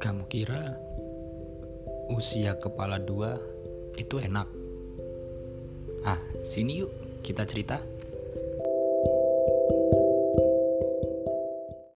Kamu kira usia kepala dua itu enak? Ah, sini yuk kita cerita.